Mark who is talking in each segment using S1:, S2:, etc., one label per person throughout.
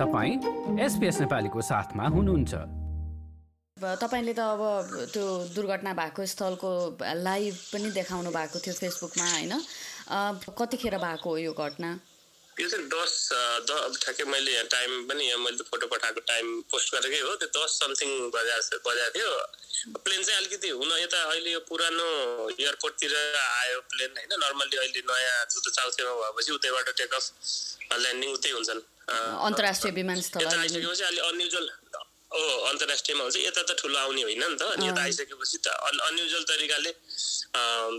S1: तपाईँ एसपिएस नेपालीको साथमा हुनुहुन्छ।
S2: तपाईँले त अब त्यो दुर्घटना भएको स्थलको लाइभ पनि देखाउनु भएको थियो फेसबुकमा होइन? कतिखेर भएको हो यो घटना?
S3: यो चाहिँ दस ठ्याक्कै मैले यहाँ टाइम पनि यहाँ मैले फोटो पठाएको टाइम पोस्ट गरेकै हो त्यो दस समथिङ बजाएको बजाएको थियो। प्लेन चाहिँ अलिकति हुन यता अहिले यो पुरानो एयरपोर्टतिर आयो प्लेन होइन? नर्मल्ली अहिले नयाँ जुन चाउथेमा भएपछि उतैबाट टेक अफ ल्यान्डिङ उतै हुन्छन्।
S2: अन्तर्राष्ट्रिय विमानस्थल
S3: यता आइसकेपछि अलिक अनयुजल हो अन्तर्राष्ट्रियमा हुन्छ। यता त ठुलो आउने होइन नि त। अनि यता आइसकेपछि त अनयुजल तरिकाले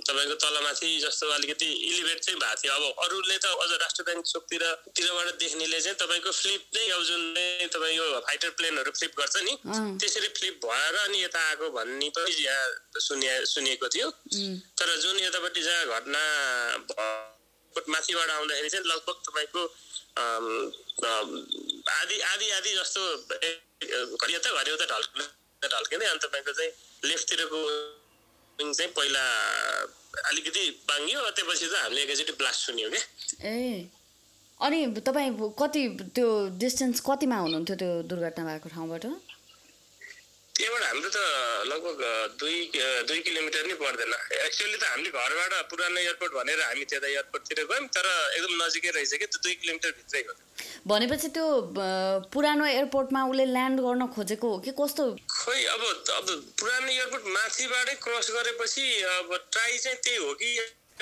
S3: तपाईँको तलमाथि जस्तो अलिकति इलिभेट चाहिँ भएको थियो। अब अरूले त अझ राष्ट्र ब्याङ्क चोकतिर तिरबाट देख्नेले चाहिँ तपाईँको फ्लिप नै अब जुन तपाईँ यो फाइटर प्लेनहरू फ्लिप गर्छ नि त्यसरी फ्लिप भएर अनि यता आएको भन्ने पनि यहाँ सुनिए सुनिएको थियो। तर जुन यतापट्टि जहाँ घटना माथिबाट आउँदाखेरि चाहिँ लगभग तपाईँको आधी आधी आधी जस्तो घरि यता घरि उता ढल्किँदै ढल्किँदै अनि तपाईँको चाहिँ लेफ्टतिरको चाहिँ पहिला अलिकति बाङ्गियो त्यसपछि त हामीले एकैचोटि ब्लास्ट सुन्यो क्या
S2: ए अनि तपाईँ कति त्यो डिस्टेन्स कतिमा हुनुहुन्थ्यो त्यो दुर्घटना भएको ठाउँबाट?
S3: त्यहाँबाट हाम्रो त लगभग दुई दुई किलोमिटर नै पर्दैन। एक्चुअली त हामीले घरबाट पुरानो एयरपोर्ट भनेर हामी त्यता एयरपोर्टतिर गयौँ तर एकदम नजिकै रहेछ कि दुई किलोमिटर भित्रै हो।
S2: भनेपछि त्यो पुरानो एयरपोर्टमा उसले ल्यान्ड गर्न खोजेको हो कि कस्तो?
S3: खोइ अब अब पुरानो एयरपोर्ट माथिबाटै क्रस गरेपछि अब ट्राई चाहिँ त्यही हो कि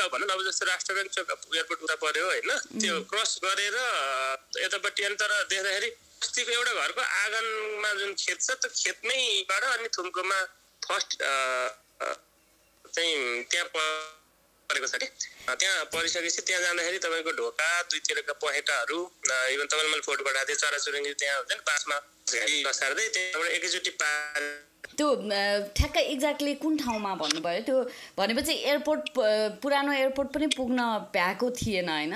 S3: भनौँ न अब जस्तो राष्ट्र ब्याङ्क चोक एयरपोर्ट उता पऱ्यो होइन त्यो क्रस गरेर यतापट्टि अनि तर देख्दाखेरि अस्तिको एउटा घरको आँगनमा जुन खेत छ त्यो खेतमैबाट अनि थुम्कोमा फर्स्ट चाहिँ त्यहाँ परेको छ कि त्यहाँ परिसकेपछि त्यहाँ जाँदाखेरि तपाईँको ढोका दुईतिरका पहेटाहरू इभन तपाईँले मैले फोटो पठाएको थिएँ चराचुरुङ्गी त्यहाँ हुन्छ नि पासमा लसार्दै त्यहाँबाट एकैचोटि पा
S2: त्यो ठ्याक्कै एक्ज्याक्टली कुन ठाउँमा भन्नुभयो? त्यो भनेपछि एयरपोर्ट पुरानो एयरपोर्ट पनि पुग्न भ्याएको थिएन होइन?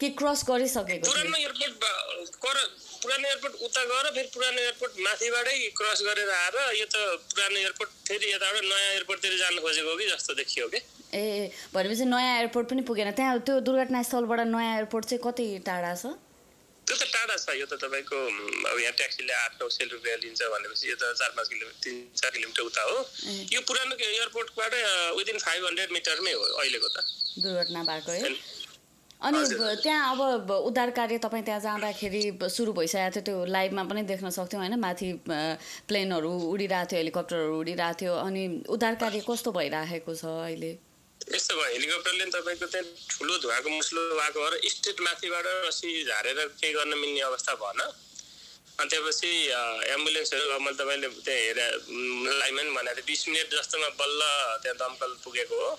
S2: कि क्रस गरिसकेको
S3: पुरानो एयरपोर्ट पुरानो एयरपोर्ट उता गएर फेरि पुरानो एयरपोर्ट माथिबाटै क्रस गरेर आएर यो त पुरानो एयरपोर्ट फेरि यताबाट नयाँ एयरपोर्टतिर जानु खोजेको कि जस्तो देखियो कि?
S2: ए भनेपछि नयाँ एयरपोर्ट पनि पुगेन। त्यहाँ त्यो दुर्घटनास्थलबाट नयाँ एयरपोर्ट चाहिँ कति टाढा छ?
S3: त्यो त टाढा छ। यो त तपाईँको अब यहाँ ट्याक्सीले आठ नौ सय रुपियाँ लिन्छ भनेपछि यो त चार पाँच किलोमिटर तिन चार किलोमिटर उता हो। यो पुरानो एयरपोर्टबाट विदिन फाइभ हन्ड्रेड मिटरमै हो अहिलेको त।
S2: दुर्घटना भएको है। अनि त्यहाँ अब उद्धार कार्य तपाईँ त्यहाँ जाँदाखेरि सुरु भइसकेको थियो त्यो लाइभमा पनि देख्न सक्थ्यौँ होइन माथि प्लेनहरू उडिरहेको थियो हेलिकप्टरहरू उडिरहेको थियो अनि उद्धार कार्य कस्तो भइराखेको छ अहिले?
S3: यस्तो भयो हेलिकप्टरले तपाईँको त्यहाँ ठुलो धुवाको मुस्लो भएको भएर स्टेट माथिबाट रसी झारेर केही गर्न मिल्ने अवस्था भएन। अनि त्यसपछि एम्बुलेन्सहरू मैले तपाईँले त्यहाँ हेरेर लाइनमा पनि भनेको थिएँ बिस मिनट जस्तोमा बल्ल त्यहाँ दमकल पुगेको हो।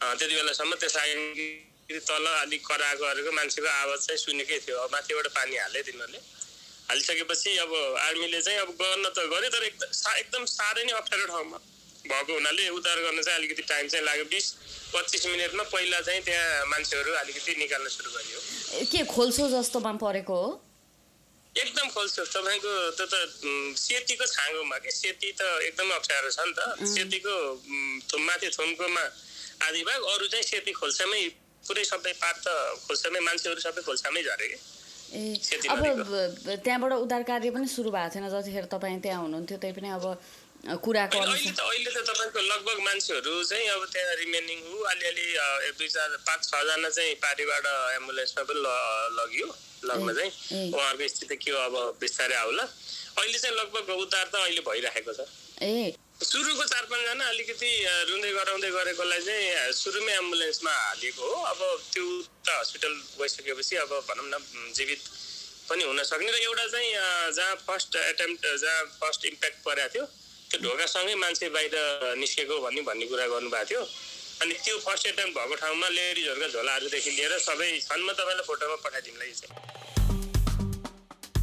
S3: त्यति बेलासम्म त्यस तल अलिक कराएको मान्छेको आवाज चाहिँ सुनेकै थियो। अब माथिबाट पानी हाले तिनीहरूले। हालिसकेपछि अब आर्मीले चाहिँ अब गर्न त गर्यो तर एकदम एकदम साह्रै नै अप्ठ्यारो ठाउँमा भएको हुनाले उद्धार गर्न चाहिँ अलिकति टाइम चाहिँ लाग्यो। बिस पच्चिस मिनटमा पहिला चाहिँ त्यहाँ मान्छेहरू अलिकति निकाल्न सुरु गरियो।
S2: के खोल्सो जस्तोमा परेको हो?
S3: एकदम खोल्सो। तपाईँको त्यो त सेतीको छाँगोमा कि? सेती त एकदमै अप्ठ्यारो छ नि त। सेतीको माथि थुम्कोमा आधी भाग अरू चाहिँ सेती खोल्सामै पुरै सबै पार्ट त खोल्सामै मान्छेहरू सबै खोल्सामै झरे कि
S2: ए अब त्यहाँबाट उद्धार कार्य पनि सुरु भएको थिएन जतिखेर तपाईँ त्यहाँ हुनुहुन्थ्यो त्यही पनि अब कुराको
S3: अहिले त अहिले त तपाईँको लगभग मान्छेहरू चाहिँ अब त्यहाँ रिमेनिङ हो अलिअलि एक दुई चार पाँच छजना चाहिँ पार्टीबाट एम्बुलेन्समा पनि लग्यो लग्न चाहिँ। उहाँहरूको स्थिति के हो अब बिस्तारै आउला। अहिले चाहिँ लगभग उद्धार त अहिले भइराखेको छ।
S2: ए
S3: सुरुको चार पाँचजना अलिकति रुँदै गराउँदै गरेकोलाई चाहिँ सुरुमै एम्बुलेन्समा हालिएको हो। अब त्यो त हस्पिटल गइसकेपछि अब भनौँ न जीवित पनि हुन सक्ने र एउटा चाहिँ जहाँ फर्स्ट एटेम्प्ट जहाँ फर्स्ट इम्प्याक्ट परेको थियो त्यो ढोकासँगै मान्छे बाहिर निस्केको भन्ने भन्ने कुरा गर्नुभएको थियो। अनि त्यो फर्स्ट एटेम्प भएको ठाउँमा लेडिजहरूका झोलाहरूदेखि लिएर सबै छन्। म तपाईँलाई फोटोमा पठाइदिउँला यो चाहिँ।